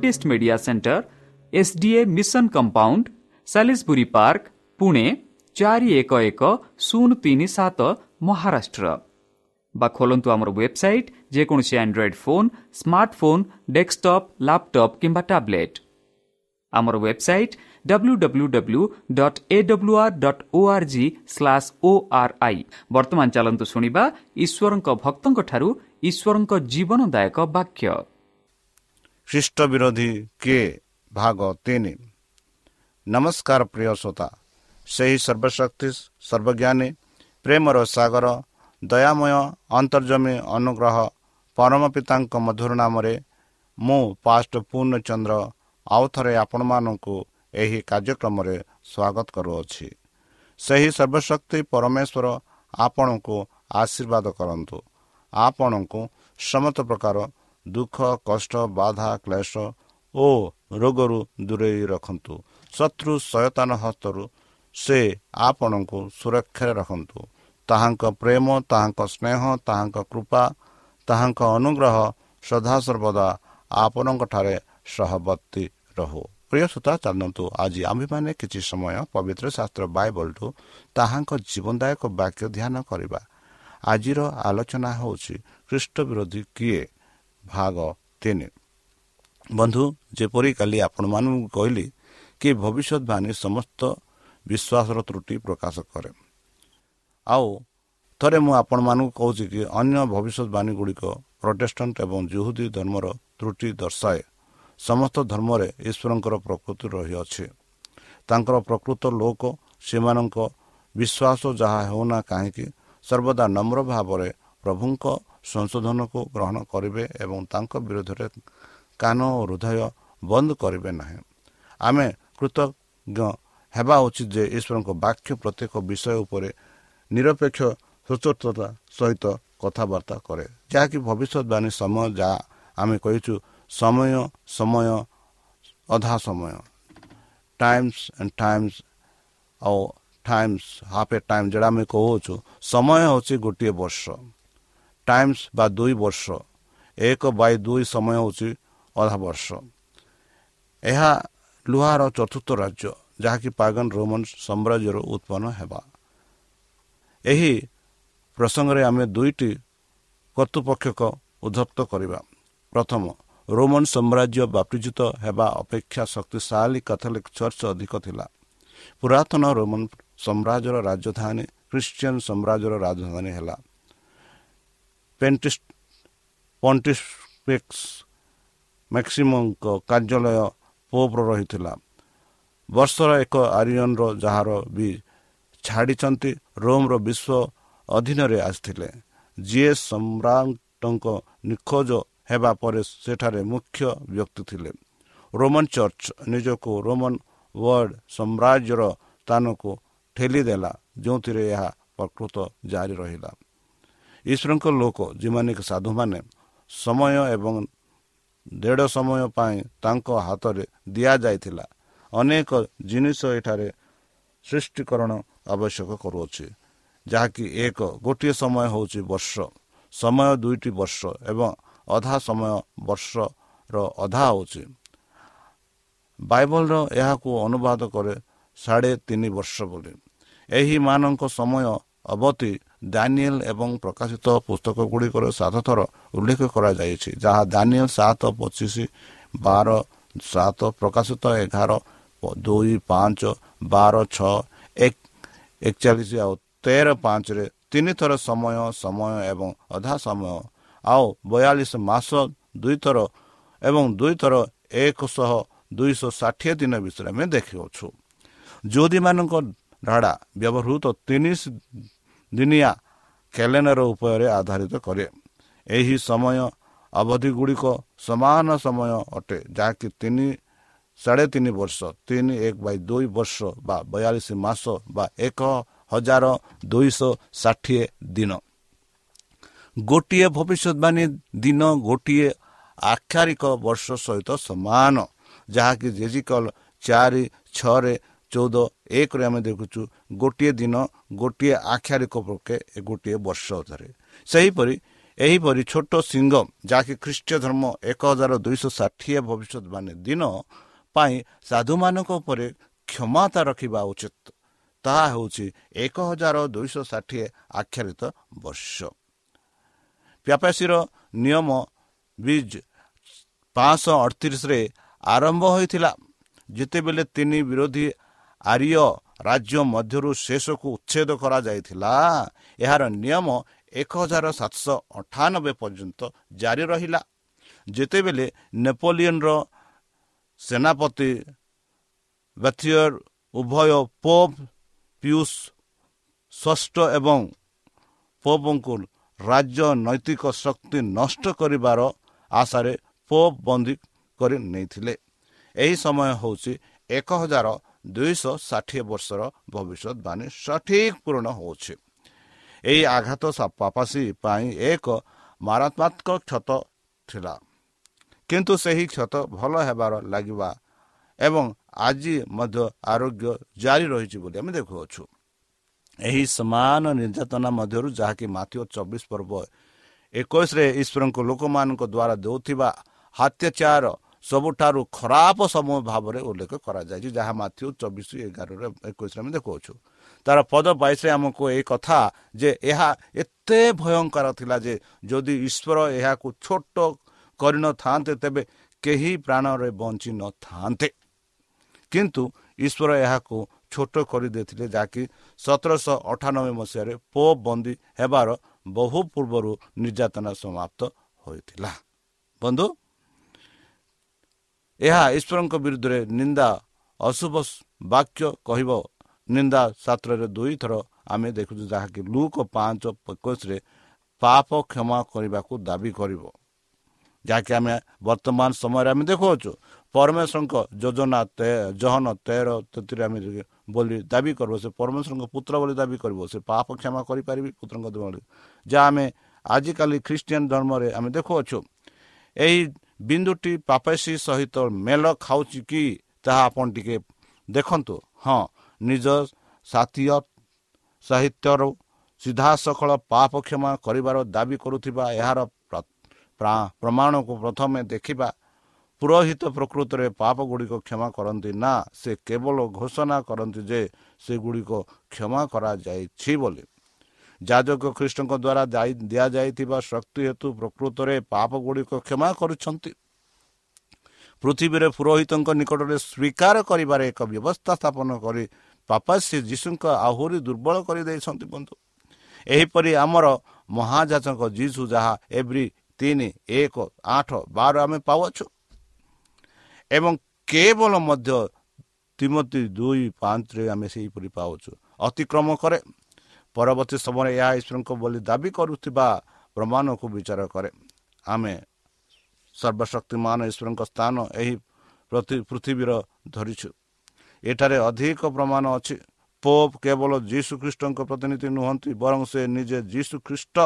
Advantage media centre SDA mission compound Salisbury Park Pune ଚାରି ଏକ ଏକ ଶୂନ ତିନି ସାତ ମହାରାଷ୍ଟ୍ର ବା ଖୋଲନ୍ତୁ ଆମର ୱେବସାଇଟ୍ ଯେକୌଣସି Android phone smartphone desktop laptop କିମ୍ବା ଟ୍ୟାବ୍ଲେଟ୍ ଆମର website W W W dot A W R dot O R G slash O R I ବର୍ତ୍ତମାନ ଚାଲନ୍ତୁ ଶୁଣିବା ଈଶ୍ୱରଙ୍କ ଭକ୍ତଙ୍କଠାରୁ ଈଶ୍ୱରଙ୍କ ଜୀବନଦାୟକ ବାକ୍ୟ ଖ୍ରୀଷ୍ଟ ବିରୋଧୀ କିଏ ଭାଗ ତିନି ନମସ୍କାର ପ୍ରିୟ ଶ୍ରୋତା ସେହି ସର୍ବଶକ୍ତି ସର୍ବଜ୍ଞାନୀ ପ୍ରେମର ସାଗର ଦୟାମୟ ଅନ୍ତର୍ଜମୀ ଅନୁଗ୍ରହ ପରମ ପିତାଙ୍କ ମଧୁର ନାମରେ ମୁଁ ପାଷ୍ଟ ପୂର୍ଣ୍ଣଚନ୍ଦ୍ର ଆଉ ଥରେ ଆପଣମାନଙ୍କୁ ଏହି କାର୍ଯ୍ୟକ୍ରମରେ ସ୍ୱାଗତ କରୁଅଛି। ସେହି ସର୍ବଶକ୍ତି ପରମେଶ୍ୱର ଆପଣଙ୍କୁ ଆଶୀର୍ବାଦ କରନ୍ତୁ। ଆପଣଙ୍କୁ ସମସ୍ତ ପ୍ରକାର ଦୁଃଖ କଷ୍ଟ ବାଧା କ୍ଲେଶ ଓ ରୋଗରୁ ଦୂରେଇ ରଖନ୍ତୁ। ଶତ୍ରୁ ସୟତାନ ହସ୍ତରୁ ସେ ଆପଣଙ୍କୁ ସୁରକ୍ଷାରେ ରଖନ୍ତୁ। ତାହାଙ୍କ ପ୍ରେମ ତାହାଙ୍କ ସ୍ନେହ ତାହାଙ୍କ କୃପା ତାହାଙ୍କ ଅନୁଗ୍ରହ ସଦାସର୍ବଦା ଆପଣଙ୍କଠାରେ ସହବର୍ତ୍ତୀ ରହୁ। ପ୍ରିୟ ସୂତା ଚାଲନ୍ତୁ ଆଜି ଆମ୍ଭେମାନେ କିଛି ସମୟ ପବିତ୍ର ଶାସ୍ତ୍ର ବାଇବଲଠୁ ତାହାଙ୍କ ଜୀବନଦାୟକ ବାକ୍ୟ ଧ୍ୟାନ କରିବା। ଆଜିର ଆଲୋଚନା ହେଉଛି ଖ୍ରୀଷ୍ଟ ବିରୋଧୀ କିଏ? ଭାଗ ତିନି। ବନ୍ଧୁ ଯେପରି କାଲି ଆପଣମାନଙ୍କୁ କହିଲି କି ଭବିଷ୍ୟତବାଣୀ ସମସ୍ତ ବିଶ୍ୱାସର ତ୍ରୁଟି ପ୍ରକାଶ କରେ। ଆଉ ଥରେ ମୁଁ ଆପଣମାନଙ୍କୁ କହୁଛି କି ଅନ୍ୟ ଭବିଷ୍ୟତବାଣୀ ଗୁଡ଼ିକ ପ୍ରଟେଷ୍ଟାଣ୍ଟ ଏବଂ ଜୁହୁଦୀ ଧର୍ମର ତ୍ରୁଟି ଦର୍ଶାଏ। ସମସ୍ତ ଧର୍ମରେ ଈଶ୍ୱରଙ୍କର ପ୍ରକୃତି ରହିଅଛି। ତାଙ୍କର ପ୍ରକୃତ ଲୋକ ସେମାନଙ୍କ ବିଶ୍ୱାସ ଯାହା ହେଉନା କାହିଁକି ସର୍ବଦା ନମ୍ର ଭାବରେ ପ୍ରଭୁଙ୍କ ସଂଶୋଧନକୁ ଗ୍ରହଣ କରିବେ ଏବଂ ତାଙ୍କ ବିରୋଧରେ କାନ ଓ ହୃଦୟ ବନ୍ଦ କରିବେ ନାହିଁ। ଆମେ କୃତଜ୍ଞ ହେବା ଉଚିତ ଯେ ଈଶ୍ୱରଙ୍କ ବାକ୍ୟ ପ୍ରତ୍ୟେକ ବିଷୟ ଉପରେ ନିରପେକ୍ଷ ସଚୋଟତା ସହିତ କଥାବାର୍ତ୍ତା କରେ। ଯାହାକି ଭବିଷ୍ୟତବାଣୀ ସମୟ ଯାହା ଆମେ କହିଛୁ ସମୟ ସମୟ ଅଧା ସମୟ। ଟାଇମ୍ସ ଆଣ୍ଡ ଟାଇମ୍ସ ଆଉ ଟାଇମ୍ସ ହାଫ୍ ଏ ଟାଇମ୍ ଯେଉଁଟା ଆମେ କହୁଛୁ ସମୟ ହେଉଛି ଗୋଟିଏ ବର୍ଷ। ଟାଇମ୍ସ ବା ଦୁଇ ବର୍ଷ ଏକ ବାଇ ଦୁଇ ସମୟ ହେଉଛି ଅଧା ବର୍ଷ ଏହା ଲୁହାର ଚତୁର୍ଥ ରାଜ୍ୟ ଯାହାକି ପାଗନ ରୋମନ ସାମ୍ରାଜ୍ୟରୁ ଉତ୍ପନ୍ନ ହେବା। ଏହି ପ୍ରସଙ୍ଗରେ ଆମେ ଦୁଇଟି କର୍ତ୍ତୃପକ୍ଷକ ଉଦ୍ଧପ୍ତ କରିବା। ପ୍ରଥମ ରୋମାନ ସାମ୍ରାଜ୍ୟ ବାପିଜିତ ହେବା ଅପେକ୍ଷା ଶକ୍ତିଶାଳୀ କାଥଲିକ ଚର୍ଚ୍ଚ ଅଧିକ ଥିଲା। ପୁରାତନ ରୋମାନ ସାମ୍ରାଜ୍ୟର ରାଜଧାନୀ ଖ୍ରୀଷ୍ଟିଆନ ସାମ୍ରାଜ୍ୟର ରାଜଧାନୀ ହେଲା। ପଣ୍ଟିସ୍ପେକ୍ସ ମ୍ୟାକ୍ସିମଙ୍କ କାର୍ଯ୍ୟାଳୟ ପୋପ୍ର ରହିଥିଲା। ବର୍ଷର ଏକ ଆରିୟନର ଯାହାର ବି ଛାଡ଼ିଛନ୍ତି ରୋମର ବିଶ୍ୱ ଅଧୀନରେ ଆସିଥିଲେ। ଯିଏ ସମ୍ରାଟଙ୍କ ନିଖୋଜ ହେବା ପରେ ସେଠାରେ ମୁଖ୍ୟ ବ୍ୟକ୍ତି ଥିଲେ। ରୋମାନ ଚର୍ଚ୍ଚ ନିଜକୁ ରୋମାନ ୱାର୍ଲଡ ସାମ୍ରାଜ୍ୟର ସ୍ଥାନକୁ ଠେଲିଦେଲା ଯେଉଁଥିରେ ଏହା ପ୍ରକୃତ ଜାରି ରହିଲା। ଈଶ୍ୱରଙ୍କ ଲୋକ ଯେଉଁମାନେ ସାଧୁମାନେ ସମୟ ଏବଂ ଦେଢ଼ ସମୟ ପାଇଁ ତାଙ୍କ ହାତରେ ଦିଆଯାଇଥିଲା। ଅନେକ ଜିନିଷ ଏଠାରେ ସୃଷ୍ଟିକରଣ ଆବଶ୍ୟକ କରୁଅଛି ଯାହାକି ଏକ ଗୋଟିଏ ସମୟ ହେଉଛି ବର୍ଷ ସମୟ ଦୁଇଟି ବର୍ଷ ଏବଂ ଅଧା ସମୟ ବର୍ଷର ଅଧା ହେଉଛି। ବାଇବଲର ଏହାକୁ ଅନୁବାଦ କରେ ସାଢ଼େ ତିନି ବର୍ଷ ବୋଲି। ଏହିମାନଙ୍କ ସମୟ ଅବଧି ଦାନିଏଲ ଏବଂ ପ୍ରକାଶିତ ପୁସ୍ତକ ଗୁଡ଼ିକର ସାତ ଥର ଉଲ୍ଲେଖ କରାଯାଇଛି ଯାହା ଦାନିଏଲ ସାତ ପଚିଶ ବାର ସାତ ପ୍ରକାଶିତ ଏଗାର ଦୁଇ ପାଞ୍ଚ ବାର ଛଅ ଏକ ଏକଚାଳିଶ ଆଉ ତେର ପାଞ୍ଚରେ ତିନିଥର ସମୟ ସମୟ ଏବଂ ଅଧା ସମୟ ଆଉ ବୟାଳିଶ ମାସ ଦୁଇଥର ଏବଂ ଦୁଇଥର ଏକଶହ ଦୁଇଶହ ଷାଠିଏ ଦିନ ବିଷୟରେ ଆମେ ଦେଖିଅଛୁ ଯୋଦୀମାନଙ୍କ ଢାଡ଼ା ବ୍ୟବହୃତ ତିନିଶ ଦିନିଆ କ୍ୟାଲେଣ୍ଡର ଉପରେ ଆଧାରିତ କରେ। ଏହି ସମୟ ଅବଧି ଗୁଡ଼ିକ ସମାନ ସମୟ ଅଟେ ଯାହାକି ତିନି ସାଢ଼େ ତିନି ବର୍ଷ ତିନି ଏକ ବାଇ ଦୁଇ ବର୍ଷ ବା ବୟାଳିଶ ମାସ ବା ଏକ ହଜାର ଦୁଇଶହ ଷାଠିଏ ଦିନ। ଗୋଟିଏ ଭବିଷ୍ୟତବାଣୀ ଦିନ ଗୋଟିଏ ଆକ୍ଷାରିକ ବର୍ଷ ସହିତ ସମାନ ଯାହାକି ଜେଜିକଲ ଚାରି ଛଅରେ ଚଉଦ ଏକରେ ଆମେ ଦେଖୁଛୁ ଗୋଟିଏ ଦିନ ଗୋଟିଏ ଆକ୍ଷାରିକ ପକ୍ଷେ ଗୋଟିଏ ବର୍ଷ ଧରେ। ସେହିପରି ଏହିପରି ଛୋଟ ସିଂହ ଯାହାକି ଖ୍ରୀଷ୍ଟ ଧର୍ମ ଏକ ହଜାର ଦୁଇଶହ ଷାଠିଏ ଭବିଷ୍ୟତବାଣୀ ଦିନ ପାଇଁ ସାଧୁମାନଙ୍କ ଉପରେ କ୍ଷମତା ରଖିବା ଉଚିତ ତାହା ହେଉଛି ଏକ ହଜାର ଦୁଇଶହ ଷାଠିଏ ଆଖ୍ୟାରିତ ବର୍ଷ। ବ୍ୟାପାସୀର ନିୟମ ବିଜ୍ ପାଞ୍ଚଶହ ଅଠତିରିଶରେ ଆରମ୍ଭ ହୋଇଥିଲା। ଯେତେବେଳେ ତିନି ବିରୋଧୀ ଆର୍ୟ ରାଜ୍ୟ ମଧ୍ୟରୁ ଶେଷକୁ ଉଚ୍ଛେଦ କରାଯାଇଥିଲା। ଏହାର ନିୟମ ଏକ ହଜାର ସାତଶହ ଅଠାନବେ ପର୍ଯ୍ୟନ୍ତ ଜାରି ରହିଲା। ଯେତେବେଳେ ନେପୋଲିଅନର ସେନାପତି ବ୍ୟଥିୟର ଉଭୟ ପୋପ୍ ପିୟୁଷ ଷଷ୍ଠ ଏବଂ ପୋପଙ୍କୁ ରାଜନୈତିକ ଶକ୍ତି ନଷ୍ଟ କରିବାର ଆଶାରେ ପୋପ୍ ବନ୍ଦୀ କରି ନେଇଥିଲେ। ଏହି ସମୟ ହେଉଛି ଏକ ହଜାର ଦୁଇଶହ ଷାଠିଏ ବର୍ଷର ଭବିଷ୍ୟତବାଣୀ ସଠିକ ପୂରଣ ହେଉଛି। ଏହି ଆଘାତ ପାପାସୀ ପାଇଁ ଏକ ମାରାତ୍ମାତ୍ମକ କ୍ଷତ ଥିଲା। କିନ୍ତୁ ସେହି କ୍ଷତ ଭଲ ହେବାର ଲାଗିବା ଏବଂ ଆଜି ମଧ୍ୟ ଆରୋଗ୍ୟ ଜାରି ରହିଛି ବୋଲି ଆମେ ଦେଖୁଅଛୁ। ଏହି ସମାନ ନିର୍ଯାତନା ମଧ୍ୟରୁ ଯାହାକି ମାଥିବ ଚବିଶ ପର୍ବ ଏକୋଇଶରେ ଈଶ୍ୱରଙ୍କ ଲୋକମାନଙ୍କ ଦ୍ୱାରା ଦେଉଥିବା ହାତ୍ୟାଚାର ସବୁଠାରୁ ଖରାପ ସମୂହ ଭାବରେ ଉଲ୍ଲେଖ କରାଯାଇଛି ଯାହା ମାଥିବ ଚବିଶ ଏଗାରରେ ଏକୋଇଶରେ ଆମେ ଦେଖାଉଛୁ। ତାର ପଦ ବାଇଶରେ ଆମକୁ ଏହି କଥା ଯେ ଏହା ଏତେ ଭୟଙ୍କର ଥିଲା ଯେ ଯଦି ଈଶ୍ୱର ଏହାକୁ ଛୋଟ କରିନଥାନ୍ତେ ତେବେ କେହି ପ୍ରାଣରେ ବଞ୍ଚି ନଥାନ୍ତେ। କିନ୍ତୁ ଈଶ୍ୱର ଏହାକୁ ଛୋଟ କରିଦେଇଥିଲେ ଯାହାକି ସତରଶହ ଅଠାନବେ ମସିହାରେ ପୋ ବନ୍ଦୀ ହେବାର ବହୁ ପୂର୍ବରୁ ନିର୍ଯାତନା ସମାପ୍ତ ହୋଇଥିଲା। ବନ୍ଧୁ ଏହା ଈଶ୍ୱରଙ୍କ ବିରୁଦ୍ଧରେ ନିନ୍ଦା ଅଶୁଭ ବାକ୍ୟ କହିବ। ନିନ୍ଦା ଶାସ୍ତ୍ରରେ ଦୁଇଥର ଆମେ ଦେଖୁଛୁ ଯାହାକି ଲୁକ ପାଞ୍ଚ ଏକୋଇଶରେ ପାପ କ୍ଷମା କରିବାକୁ ଦାବି କରିବ। ଯାହାକି ଆମେ ବର୍ତ୍ତମାନ ସମୟରେ ଆମେ ଦେଖୁଅଛୁ। ପରମେଶ୍ୱରଙ୍କ ଯୋଜନା ଜହନ ତେର ତେତିରେ ଆମେ ବୋଲି ଦାବି କରିବ। ସେ ପରମେଶ୍ୱରଙ୍କ ପୁତ୍ର ବୋଲି ଦାବି କରିବ। ସେ ପାପ କ୍ଷମା କରିପାରିବି ପୁତ୍ରଙ୍କ ଯାହା ଆମେ ଆଜିକାଲି ଖ୍ରୀଷ୍ଟିଆନ ଧର୍ମରେ ଆମେ ଦେଖୁଅଛୁ। ଏହି ବିନ୍ଦୁଟି ପାପେସି ସହିତ ମେଲ ଖାଉଛି କି ତାହା ଆପଣ ଟିକେ ଦେଖନ୍ତୁ। ହଁ ନିଜ ସାଥୀୟ ସାହିତ୍ୟରୁ ସିଧାସଖଳ ପାପ କ୍ଷମା କରିବାର ଦାବି କରୁଥିବା ଏହାର ପ୍ରମାଣକୁ ପ୍ରଥମେ ଦେଖିବା। ପୁରୋହିତ ପ୍ରକୃତରେ ପାପ ଗୁଡ଼ିକ କ୍ଷମା କରନ୍ତି ନା ସେ କେବଳ ଘୋଷଣା କରନ୍ତି ଯେ ସେଗୁଡ଼ିକ କ୍ଷମା କରାଯାଇଛି ବୋଲି। ଯାଜକ ଖ୍ରୀଷ୍ଟଙ୍କ ଦ୍ୱାରା ଦିଆଯାଇଥିବା ଶକ୍ତି ହେତୁ ପ୍ରକୃତରେ ପାପ ଗୁଡ଼ିକ କ୍ଷମା କରୁଛନ୍ତି। ପୃଥିବୀରେ ପୁରୋହିତଙ୍କ ନିକଟରେ ସ୍ୱୀକାର କରିବାରେ ଏକ ବ୍ୟବସ୍ଥା ସ୍ଥାପନ କରି ପାପାଶ୍ରୀ ଯୀଶୁଙ୍କ ଆହୁରି ଦୁର୍ବଳ କରିଦେଇଛନ୍ତି ବନ୍ଧୁ। ଏହିପରି ଆମର ମହାଜାଚଙ୍କ ଯୀଶୁ ଯାହା ଏଭ୍ରି ତିନି ଏକ ଆଠ ବାର ଆମେ ପାଉଛୁ ଏବଂ କେବଳ ମଧ୍ୟ ତିମତି ଦୁଇ ପାଞ୍ଚରେ ଆମେ ସେହିପରି ପାଉଛୁ ଅତିକ୍ରମ କରେ। ପରବର୍ତ୍ତୀ ସମୟରେ ଏହା ଈଶ୍ୱରଙ୍କ ବୋଲି ଦାବି କରୁଥିବା ପ୍ରମାଣକୁ ବିଚାର କରେ। ଆମେ ସର୍ବଶକ୍ତିମାନ ଈଶ୍ୱରଙ୍କ ସ୍ଥାନ ଏହି ପୃଥିବୀର ଧରିଛୁ। ଏଠାରେ ଅଧିକ ପ୍ରମାଣ ଅଛି। ପୋପ୍ କେବଳ ଯୀଶୁ ଖ୍ରୀଷ୍ଟଙ୍କ ପ୍ରତିନିଧି ନୁହନ୍ତି ବରଂ ସେ ନିଜେ ଯୀଶୁ ଖ୍ରୀଷ୍ଟ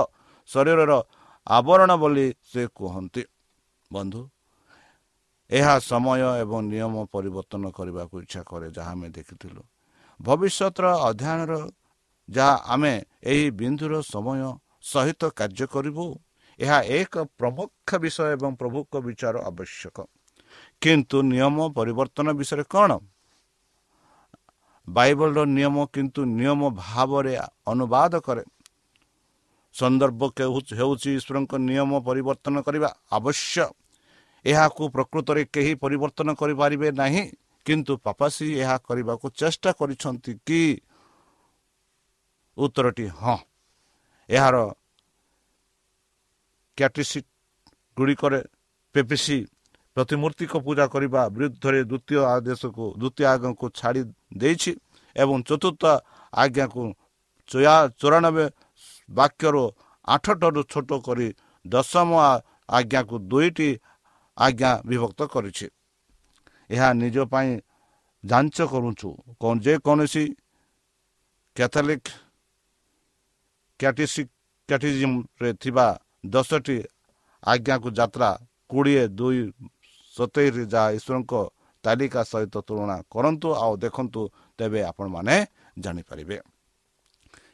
ଶରୀରର ଆବରଣ ବୋଲି ସେ କୁହନ୍ତି। ବନ୍ଧୁ ଏହା ସମୟ ଏବଂ ନିୟମ ପରିବର୍ତ୍ତନ କରିବାକୁ ଇଚ୍ଛା କରେ ଯାହା ଆମେ ଦେଖିଥିଲୁ। ଭବିଷ୍ୟତର ଅଧ୍ୟୟନର ଯାହା ଆମେ ଏହି ବିନ୍ଦୁର ସମୟ ସହିତ କାର୍ଯ୍ୟ କରିବୁ ଏହା ଏକ ପ୍ରମୁଖ ବିଷୟ ଏବଂ ପ୍ରଭୁଙ୍କ ବିଚାର ଆବଶ୍ୟକ। କିନ୍ତୁ ନିୟମ ପରିବର୍ତ୍ତନ ବିଷୟରେ କ'ଣ? ବାଇବଲର ନିୟମ କିନ୍ତୁ ନିୟମ ଭାବରେ ଅନୁବାଦ କରେ। ସନ୍ଦର୍ଭ ହେଉଛି ଈଶ୍ୱରଙ୍କ ନିୟମ ପରିବର୍ତ୍ତନ କରିବା ଆବଶ୍ୟକ ଏହାକୁ ପ୍ରକୃତରେ କେହି ପରିବର୍ତ୍ତନ କରିପାରିବେ ନାହିଁ କିନ୍ତୁ ପାପାସୀ ଏହା କରିବାକୁ ଚେଷ୍ଟା କରିଛନ୍ତି କି ଉତ୍ତରଟି ହଁ। ଏହାର କ୍ୟାଟିସିଟ୍ ଗୁଡ଼ିକରେ ପେପିସି ପ୍ରତିମୂର୍ତ୍ତିକ ପୂଜା କରିବା ବିରୁଦ୍ଧରେ ଦ୍ୱିତୀୟ ଆଦେଶକୁ ଦ୍ୱିତୀୟ ଆଜ୍ଞାକୁ ଛାଡ଼ି ଦେଇଛି ଏବଂ ଚତୁର୍ଥ ଆଜ୍ଞାକୁ ଚଉରାନବେ ବାକ୍ୟରୁ ଆଠଟାରୁ ଛୋଟ କରି ଦଶମ ଆଜ୍ଞାକୁ ଦୁଇଟି ଆଜ୍ଞା ବିଭକ୍ତ କରିଛି। ଏହା ନିଜ ପାଇଁ ଯାଞ୍ଚ କରୁଛୁ। ଯେକୌଣସି କ୍ୟାଥୋଲିକ୍ କ୍ୟାଟିଜିମ୍ରେ ଥିବା ଦଶଟି ଆଜ୍ଞାକୁ ଯାତ୍ରା କୋଡ଼ିଏ ଦୁଇ ସତେଇଶରେ ଯାହା ଈଶ୍ୱରଙ୍କ ତାଲିକା ସହିତ ତୁଳନା କରନ୍ତୁ ଆଉ ଦେଖନ୍ତୁ ତେବେ ଆପଣମାନେ ଜାଣିପାରିବେ।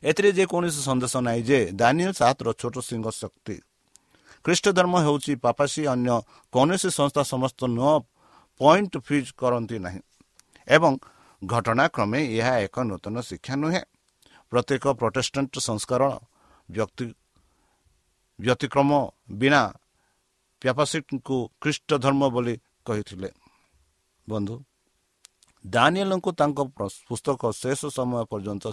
ଏଥିରେ ଯେକୌଣସି ସନ୍ଦେଶ ନାହିଁ ଯେ ଦାନିଏଲ ସାତର ଛୋଟ ସିଂହ ଶକ୍ତି। ଖ୍ରୀଷ୍ଟ ଧର୍ମ ହେଉଛି ପାପାସୀ ଅନ୍ୟ କୌଣସି ସଂସ୍ଥା ସମସ୍ତ ନୂଆ ପଏଣ୍ଟ ଫିଜ୍ କରନ୍ତି ନାହିଁ। ଏବଂ ଘଟଣାକ୍ରମେ ଏହା ଏକ ନୂତନ ଶିକ୍ଷା ନୁହେଁ। ପ୍ରତ୍ୟେକ ପ୍ରଟେଷ୍ଟାଣ୍ଟ ସଂସ୍କରଣ ବ୍ୟକ୍ତି ବ୍ୟତିକ୍ରମ ବିନା ପ୍ୟାପାସିଟ୍ଙ୍କୁ ଖ୍ରୀଷ୍ଟ ଧର୍ମ ବୋଲି କହିଥିଲେ। ବନ୍ଧୁ ଦାନିଏଲଙ୍କୁ ତାଙ୍କ ପୁସ୍ତକ ଶେଷ ସମୟ ପର୍ଯ୍ୟନ୍ତ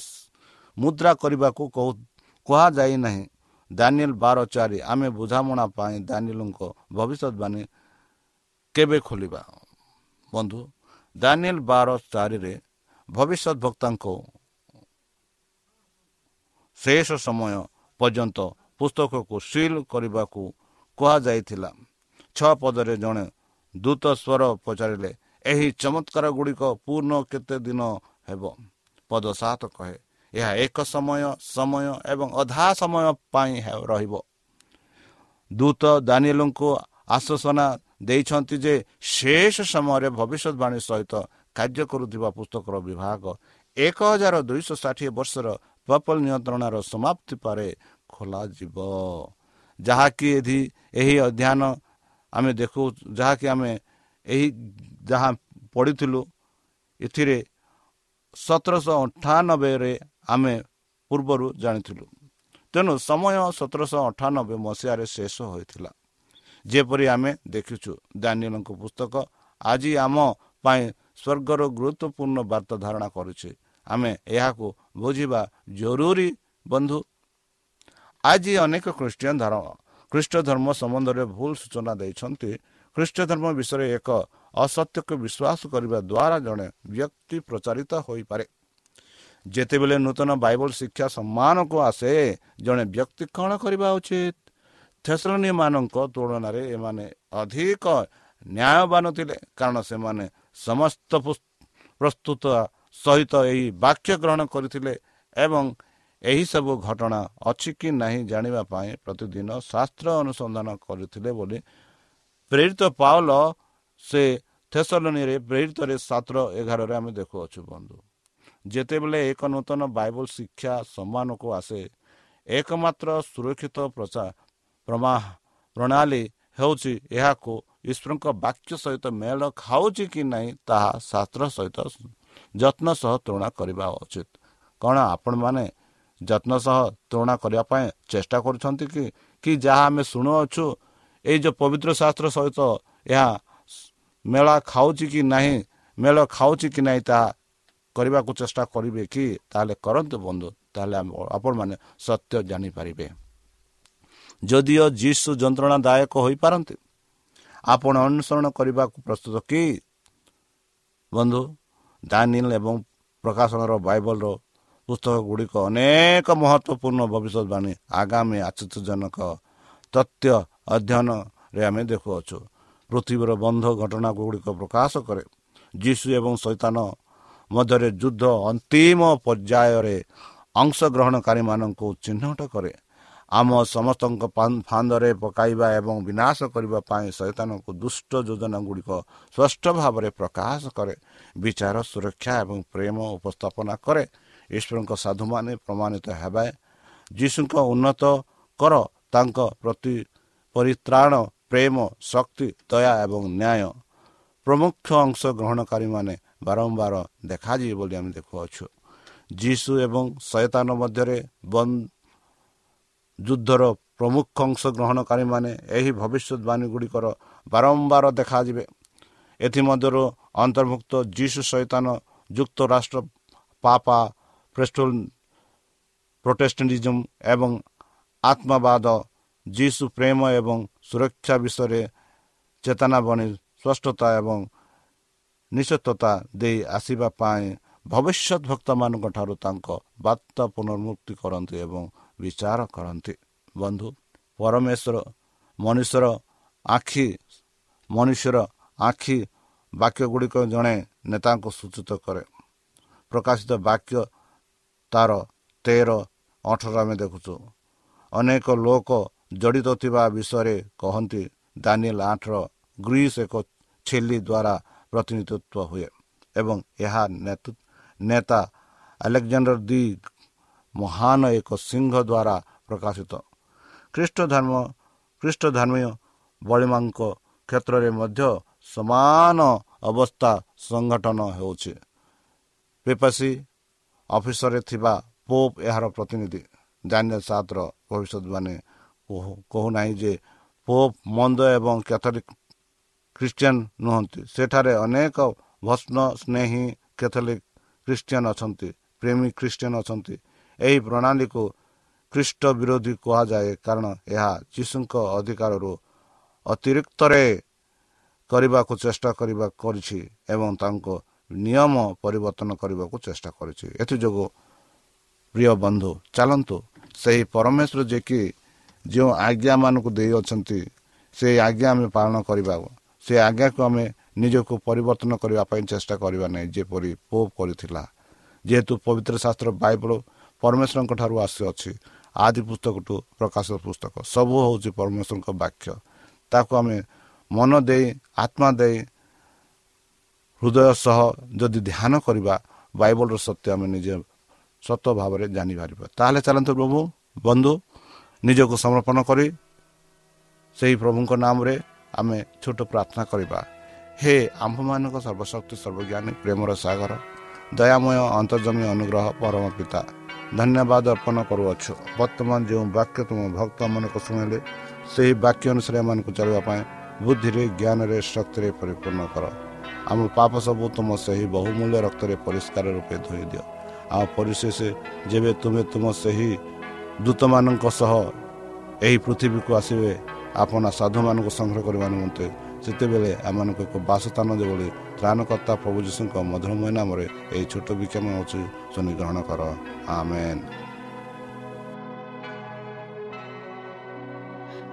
ମୁଦ୍ରା କରିବାକୁ କୁହାଯାଇ ନାହିଁ ଦାନିଏଲ ବାର ଚାରି ଆମେ ବୁଝାମଣା ପାଇଁ ଦାନିଏଲଙ୍କ ଭବିଷ୍ୟତବାଣୀ କେବେ ଖୋଲିବା? ବନ୍ଧୁ ଦାନିଏଲ ବାର ଚାରିରେ ଭବିଷ୍ୟତ ବକ୍ତାଙ୍କ ଶେଷ ସମୟ ପର୍ଯ୍ୟନ୍ତ ପୁସ୍ତକକୁ ସିଲ୍ କରିବାକୁ କୁହାଯାଇଥିଲା। ଛଅ ପଦରେ ଜଣେ ଦୂତ ସ୍ୱର ପଚାରିଲେ ଏହି ଚମତ୍କାର ଗୁଡ଼ିକ ପୂର୍ଣ୍ଣ କେତେ ଦିନ ହେବ? ପଦ ସାତ କହେ ଏହା ଏକ ସମୟ ସମୟ ଏବଂ ଅଧା ସମୟ ପାଇଁ ରହିବ। ଦୂତ ଦାନିଏଲଙ୍କୁ ଆଶ୍ୱାସନା ଦେଇଛନ୍ତି ଯେ ଶେଷ ସମୟରେ ଭବିଷ୍ୟତବାଣୀ ସହିତ କାର୍ଯ୍ୟ କରୁଥିବା ପୁସ୍ତକର ବିଭାଗ ଏକ ହଜାର ଦୁଇଶହ ଷାଠିଏ ବର୍ଷର ପପଲ ନିୟନ୍ତ୍ରଣର ସମାପ୍ତି ପରେ ଖୋଲାଯିବ। ଯାହାକି ଏଠି ଏହି ଅଧ୍ୟୟନ ଆମେ ଦେଖୁ ଯାହାକି ଆମେ ଏହି ଯାହା ପଢ଼ିଥିଲୁ ଏଥିରେ ସତରଶହ ଅଠାନବେରେ ଆମେ ପୂର୍ବରୁ ଜାଣିଥିଲୁ। ତେଣୁ ସମୟ ସତରଶହ ଅଠାନବେ ମସିହାରେ ଶେଷ ହୋଇଥିଲା। ଯେପରି ଆମେ ଦେଖିଛୁ ଦାନିଏଲଙ୍କ ପୁସ୍ତକ ଆଜି ଆମ ପାଇଁ ସ୍ୱର୍ଗର ଗୁରୁତ୍ୱପୂର୍ଣ୍ଣ ବାର୍ତ୍ତା ଧାରଣା କରୁଛେ। ଆମେ ଏହାକୁ ବୁଝିବା ଜରୁରୀ ବନ୍ଧୁ। ଆଜି ଅନେକ ଖ୍ରୀଷ୍ଟିଆନ ଧର୍ମ ଖ୍ରୀଷ୍ଟ ଧର୍ମ ସମ୍ବନ୍ଧରେ ଭୁଲ ସୂଚନା ଦେଇଛନ୍ତି। ଖ୍ରୀଷ୍ଟ ଧର୍ମ ବିଷୟରେ ଏକ ଅସତ୍ୟକୁ ବିଶ୍ୱାସ କରିବା ଦ୍ୱାରା ଜଣେ ବ୍ୟକ୍ତି ପ୍ରଚାରିତ ହୋଇପାରେ। ଯେତେବେଳେ ନୂତନ ବାଇବଲ ଶିକ୍ଷା ସମ୍ମାନକୁ ଆସେ ଜଣେ ବ୍ୟକ୍ତି କ'ଣ କରିବା ଉଚିତ? ଥେସଲନୀମାନଙ୍କ ତୁଳନାରେ ଏମାନେ ଅଧିକ ନ୍ୟାୟବାନ ଥିଲେ କାରଣ ସେମାନେ ସମସ୍ତ ପ୍ରସ୍ତୁତ ସହିତ ଏହି ବାକ୍ୟ ଗ୍ରହଣ କରିଥିଲେ ଏବଂ ଏହିସବୁ ଘଟଣା ଅଛି କି ନାହିଁ ଜାଣିବା ପାଇଁ ପ୍ରତିଦିନ ଶାସ୍ତ୍ର ଅନୁସନ୍ଧାନ କରିଥିଲେ ବୋଲି ପ୍ରେରିତ ପାଉଲ ସେ ଥେସଲନୀରେ ପ୍ରେରିତରେ ସାତ ଏଗାରରେ ଆମେ ଦେଖୁଅଛୁ ବନ୍ଧୁ। ଯେତେବେଳେ ଏକ ନୂତନ ବାଇବଲ ଶିକ୍ଷା ସମ୍ମାନକୁ ଆସେ ଏକମାତ୍ର ସୁରକ୍ଷିତ ପ୍ରମା ପ୍ରଣାଳୀ ହେଉଛି ଏହାକୁ ଈଶ୍ୱରଙ୍କ ବାକ୍ୟ ସହିତ ମେଳ ଖାଉଛି କି ନାହିଁ ତାହା ଶାସ୍ତ୍ର ସହିତ ଯତ୍ନ ସହ ତୁଳନା କରିବା ଉଚିତ। କ'ଣ ଆପଣମାନେ ଯତ୍ନ ସହ ତୁଳନା କରିବା ପାଇଁ ଚେଷ୍ଟା କରୁଛନ୍ତି କି? କି ଯାହା ଆମେ ଶୁଣୁଅଛୁ ଏଇ ଯେଉଁ ପବିତ୍ର ଶାସ୍ତ୍ର ସହିତ ଏହା ମେଳା ଖାଉଛି କି ନାହିଁ ମେଳ ଖାଉଛି କି ନାହିଁ ତାହା କରିବାକୁ ଚେଷ୍ଟା କରିବେ କି? ତାହେଲେ କରନ୍ତୁ ବନ୍ଧୁ ତାହେଲେ ଆପଣମାନେ ସତ୍ୟ ଜାଣିପାରିବେ। ଯଦିଓ ଯୀଶୁ ଯନ୍ତ୍ରଣାଦାୟକ ହୋଇପାରନ୍ତି ଆପଣ ଅନୁସରଣ କରିବାକୁ ପ୍ରସ୍ତୁତ କି? ବନ୍ଧୁ ଦାନିଲ ଏବଂ ପ୍ରକାଶନର ବାଇବଲର ପୁସ୍ତକ ଗୁଡ଼ିକ ଅନେକ ମହତ୍ଵପୂର୍ଣ୍ଣ ଭବିଷ୍ୟତବାଣୀ ଆଗାମୀ ଆଶ୍ଚର୍ଯ୍ୟଜନକ ତଥ୍ୟ ଅଧ୍ୟୟନରେ ଆମେ ଦେଖୁଅଛୁ। ପୃଥିବୀର ବନ୍ଧ ଘଟଣା ଗୁଡ଼ିକ ପ୍ରକାଶ କରେ। ଯୀଶୁ ଏବଂ ସୈତାନ ମଧ୍ୟରେ ଯୁଦ୍ଧ ଅନ୍ତିମ ପର୍ଯ୍ୟାୟରେ ଅଂଶଗ୍ରହଣକାରୀମାନଙ୍କୁ ଚିହ୍ନଟ କରେ। ଆମ ସମସ୍ତଙ୍କ ଫାନ୍ଦରେ ପକାଇବା ଏବଂ ବିନାଶ କରିବା ପାଇଁ ସୈତାନକୁ ଦୁଷ୍ଟ ଯୋଜନା ଗୁଡ଼ିକ ସ୍ପଷ୍ଟ ଭାବରେ ପ୍ରକାଶ କରେ। ବିଚାର ସୁରକ୍ଷା ଏବଂ ପ୍ରେମ ଉପସ୍ଥାପନା କରେ। ଈଶ୍ୱରଙ୍କ ସାଧୁମାନେ ପ୍ରମାଣିତ ହେବେ। ଯୀଶୁଙ୍କ ଉନ୍ନତ କର। ତାଙ୍କ ପ୍ରତି ପରିତ୍ରାଣ ପ୍ରେମ ଶକ୍ତି ଦୟା ଏବଂ ନ୍ୟାୟ ପ୍ରମୁଖ ଅଂଶଗ୍ରହଣକାରୀମାନେ ବାରମ୍ବାର ଦେଖାଯିବେ ବୋଲି ଆମେ ଦେଖୁଅଛୁ। ଯୀଶୁ ଏବଂ ସୟତାନ ମଧ୍ୟରେ ବନ୍ଦ ଯୁଦ୍ଧର ପ୍ରମୁଖ ଅଂଶଗ୍ରହଣକାରୀମାନେ ଏହି ଭବିଷ୍ୟତବାଣୀ ଗୁଡ଼ିକର ବାରମ୍ବାର ଦେଖାଯିବେ। ଏଥିମଧ୍ୟରୁ ଅନ୍ତର୍ଭୁକ୍ତ ଯୀଶୁ ସୈତାନ ଯୁକ୍ତରାଷ୍ଟ୍ର ପାପା ପ୍ରେଷ୍ଟୋଲ ପ୍ରୋଟେଷ୍ଟାଣ୍ଟିଜମ୍ ଏବଂ ଆତ୍ମବାଦ ଯୀଶୁ ପ୍ରେମ ଏବଂ ସୁରକ୍ଷା ବିଷୟରେ ଚେତନା ବଣି ସ୍ପଷ୍ଟତା ଏବଂ ନିଶ୍ଚତତା ଦେଇ ଆସିବା ପାଇଁ ଭବିଷ୍ୟତ ଭକ୍ତମାନଙ୍କ ଠାରୁ ତାଙ୍କ ବାର୍ତ୍ତା ପୁନର୍ମୁକ୍ତି କରନ୍ତି ଏବଂ ବିଚାର କରନ୍ତି ବନ୍ଧୁ ପରମେଶ୍ୱର ମନୁଷ୍ୟର ଆଖି ମନୁଷ୍ୟର ଆଖି ବାକ୍ୟ ଗୁଡ଼ିକ ଜଣେ ନେତାଙ୍କୁ ସୂଚିତ କରେ। ପ୍ରକାଶିତ ବାକ୍ୟ ତାର ତେର ଅଠର ଆମେ ଦେଖୁଛୁ। ଅନେକ ଲୋକ ଜଡ଼ିତ ଥିବା ବିଷୟରେ କହନ୍ତି ଦାନିଏଲ ଆଠର ଗ୍ରୀସ୍ ଏକ ଛେଲି ଦ୍ୱାରା ପ୍ରତିନିଧିତ୍ୱ ହୁଏ। ଏବଂ ଏହା ନେତା ଆଲେକ୍ଜାଣ୍ଡର ଦି ମହାନ ଏକ ସିଂହ ଦ୍ୱାରା ପ୍ରକାଶିତ। ଖ୍ରୀଷ୍ଟ ଧର୍ମ ଖ୍ରୀଷ୍ଟ ଧର୍ମୀୟ ବଳିମାଙ୍କ କ୍ଷେତ୍ରରେ ମଧ୍ୟ ସମାନ ଅବସ୍ଥା ସଂଗଠନ ହେଉଛି। ପେପାସୀ ଅଫିସରେ ଥିବା ପୋପ୍ ଏହାର ପ୍ରତିନିଧି। ଜାନିଆ ସାତର ଭବିଷ୍ୟତବାଣୀ କହୁନାହିଁ ଯେ ପୋପ୍ ମନ୍ଦ ଏବଂ କ୍ୟାଥୋଲିକ୍ ଖ୍ରୀଷ୍ଟିଆନ ନୁହନ୍ତି। ସେଠାରେ ଅନେକ ଭସ୍ମ ସ୍ନେହୀ କ୍ୟାଥୋଲିକ୍ ଖ୍ରୀଷ୍ଟିଆନ ଅଛନ୍ତି ପ୍ରେମୀ ଖ୍ରୀଷ୍ଟିଆନ ଅଛନ୍ତି। ଏହି ପ୍ରଣାଳୀକୁ ଖ୍ରୀଷ୍ଟ ବିରୋଧୀ କୁହାଯାଏ କାରଣ ଏହା ଯୀଶୁଙ୍କ ଅଧିକାରରୁ ଅତିରିକ୍ତରେ କରିବାକୁ ଚେଷ୍ଟା କରିବା କରିଛି ଏବଂ ତାଙ୍କ ନିୟମ ପରିବର୍ତ୍ତନ କରିବାକୁ ଚେଷ୍ଟା କରିଛି। ଏଥିଯୋଗୁଁ ପ୍ରିୟ ବନ୍ଧୁ ଚାଲନ୍ତୁ ସେହି ପରମେଶ୍ୱର ଯେ କି ଯେଉଁ ଆଜ୍ଞାମାନଙ୍କୁ ଦେଇଅଛନ୍ତି ସେ ଆଜ୍ଞା ଆମେ ପାଳନ କରିବା ସେ ଆଜ୍ଞାକୁ ଆମେ ନିଜକୁ ପରିବର୍ତ୍ତନ କରିବା ପାଇଁ ଚେଷ୍ଟା କରିବା ନାହିଁ ଯେପରି ପୋପ୍ କରିଥିଲା। ଯେହେତୁ ପବିତ୍ର ଶାସ୍ତ୍ର ବାଇବଲ ପରମେଶ୍ୱରଙ୍କ ଠାରୁ ଆସିଅଛି ଆଦି ପୁସ୍ତକଠୁ ପ୍ରକାଶ ପୁସ୍ତକ ସବୁ ହେଉଛି ପରମେଶ୍ୱରଙ୍କ ବାକ୍ୟ। ତାକୁ ଆମେ ମନ ଦେଇ ଆତ୍ମା ଦେଇ ହୃଦୟ ସହ ଯଦି ଧ୍ୟାନ କରିବା ବାଇବଲର ସତ୍ୟ ଆମେ ନିଜେ ସତ ଭାବରେ ଜାଣିପାରିବା। ତାହେଲେ ଚାଲନ୍ତୁ ପ୍ରଭୁ ବନ୍ଧୁ ନିଜକୁ ସମର୍ପଣ କରି ସେହି ପ୍ରଭୁଙ୍କ ନାମରେ ଆମେ ଛୋଟ ପ୍ରାର୍ଥନା କରିବା। ହେ ଆମ୍ଭମାନଙ୍କ ସର୍ବଶକ୍ତି ସର୍ବଜ୍ଞାନୀ ପ୍ରେମର ସାଗର ଦୟାମୟ ଅନ୍ତର୍ଜମୀ ଅନୁଗ୍ରହ ପରମ ପିତା ଧନ୍ୟବାଦ ଅର୍ପଣ କରୁଅଛୁ। ବର୍ତ୍ତମାନ ଯେଉଁ ବାକ୍ୟ ତୁମ ଭକ୍ତମାନଙ୍କୁ ଶୁଣିଲେ ସେହି ବାକ୍ୟ ଅନୁସାରେ ଏମାନଙ୍କୁ ଚଳିବା ପାଇଁ ବୁଦ୍ଧିରେ ଜ୍ଞାନରେ ଶକ୍ତିରେ ପରିପୂର୍ଣ୍ଣ କର। ଆମ ପାପ ସବୁ ତୁମ ସେହି ବହୁମୂଲ୍ୟ ରକ୍ତରେ ପରିଷ୍କାର ରୂପେ ଧୋଇ ଦିଅ। ଆଉ ପରିଶେଷ ଯେବେ ତୁମେ ତୁମ ସେହି ଦୂତମାନଙ୍କ ସହ ଏହି ପୃଥିବୀକୁ ଆସିବେ ଆପଣ ସାଧୁମାନଙ୍କୁ ସଂଗ୍ରହ କରିବା ନିମନ୍ତେ ସେତେବେଳେ ଆମମାନଙ୍କୁ ଏକ ବାସସ୍ଥାନ ଯେଭଳି ତ୍ରାଣକର୍ତ୍ତା ପ୍ରଭୁ ଯୀଶୁଙ୍କ ମଧୁରମୟ ନାମରେ ଏହି ଛୋଟ ବିକ୍ଷମ ଅଛି ଶୁଣି ଗ୍ରହଣ କର। ଆମେନ୍।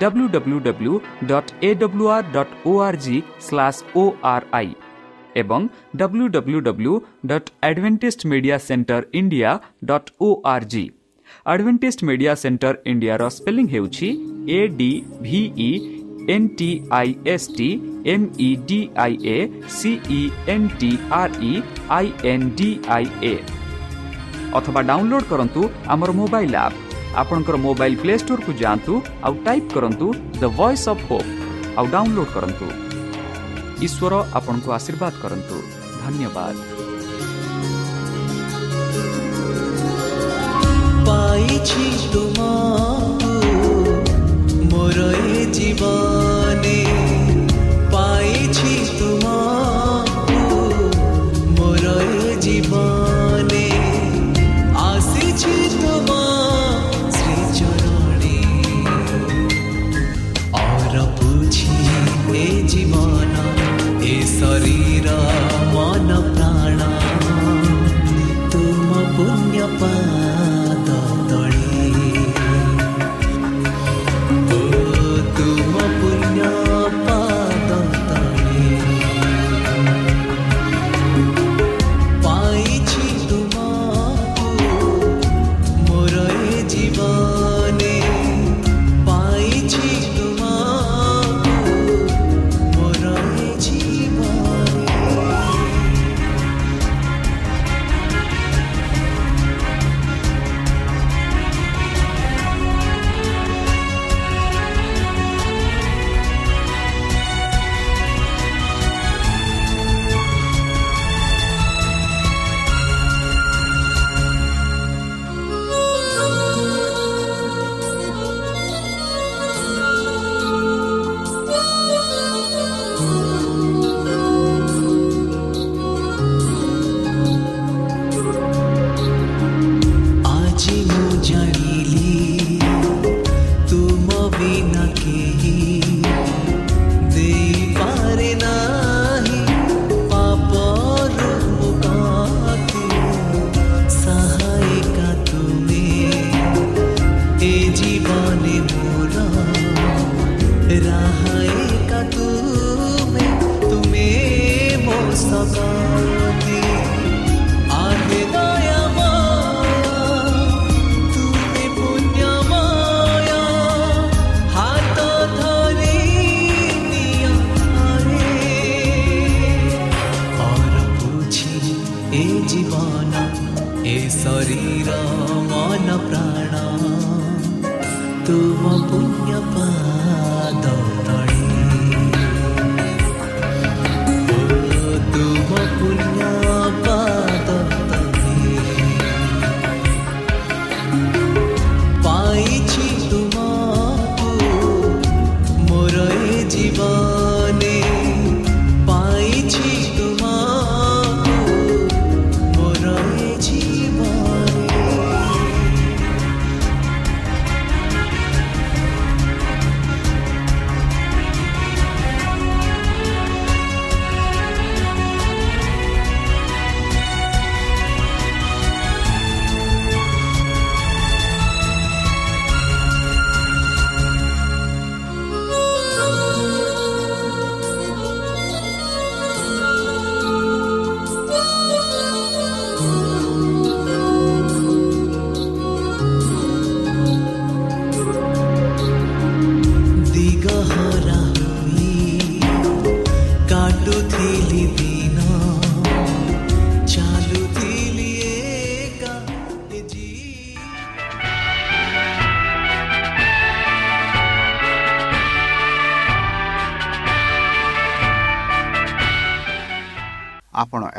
W W W dot A W R dot O R G slash O R I ଏବଂ W W W dot advantage media centre India dot O R G advantage media centre ଇଣ୍ଡିଆର ସ୍ପେଲିଂ ହେଉଛି A D V N T I S T M E D I A C N T R E I N D I A ଅଥବା download କରନ୍ତୁ ଆମର mobile app ଆପଣଙ୍କର mobile play ଷ୍ଟୋରକୁ ଯାଆନ୍ତୁ ଆଉ type କରନ୍ତୁ ଦ ଭଏସ୍ ଅଫ୍ ହୋପ୍ ଆଉ download କରନ୍ତୁ ଈଶ୍ୱର ଆପଣଙ୍କୁ ଆଶୀର୍ବାଦ କରନ୍ତୁ ଧନ୍ୟବାଦ ପାଇଛି ତୁମ ମୋର ଜୀବନେ ପାଇଛି ତୁମ ମୋର ଜୀବନେ ତୁମ ପୁଣ୍ୟ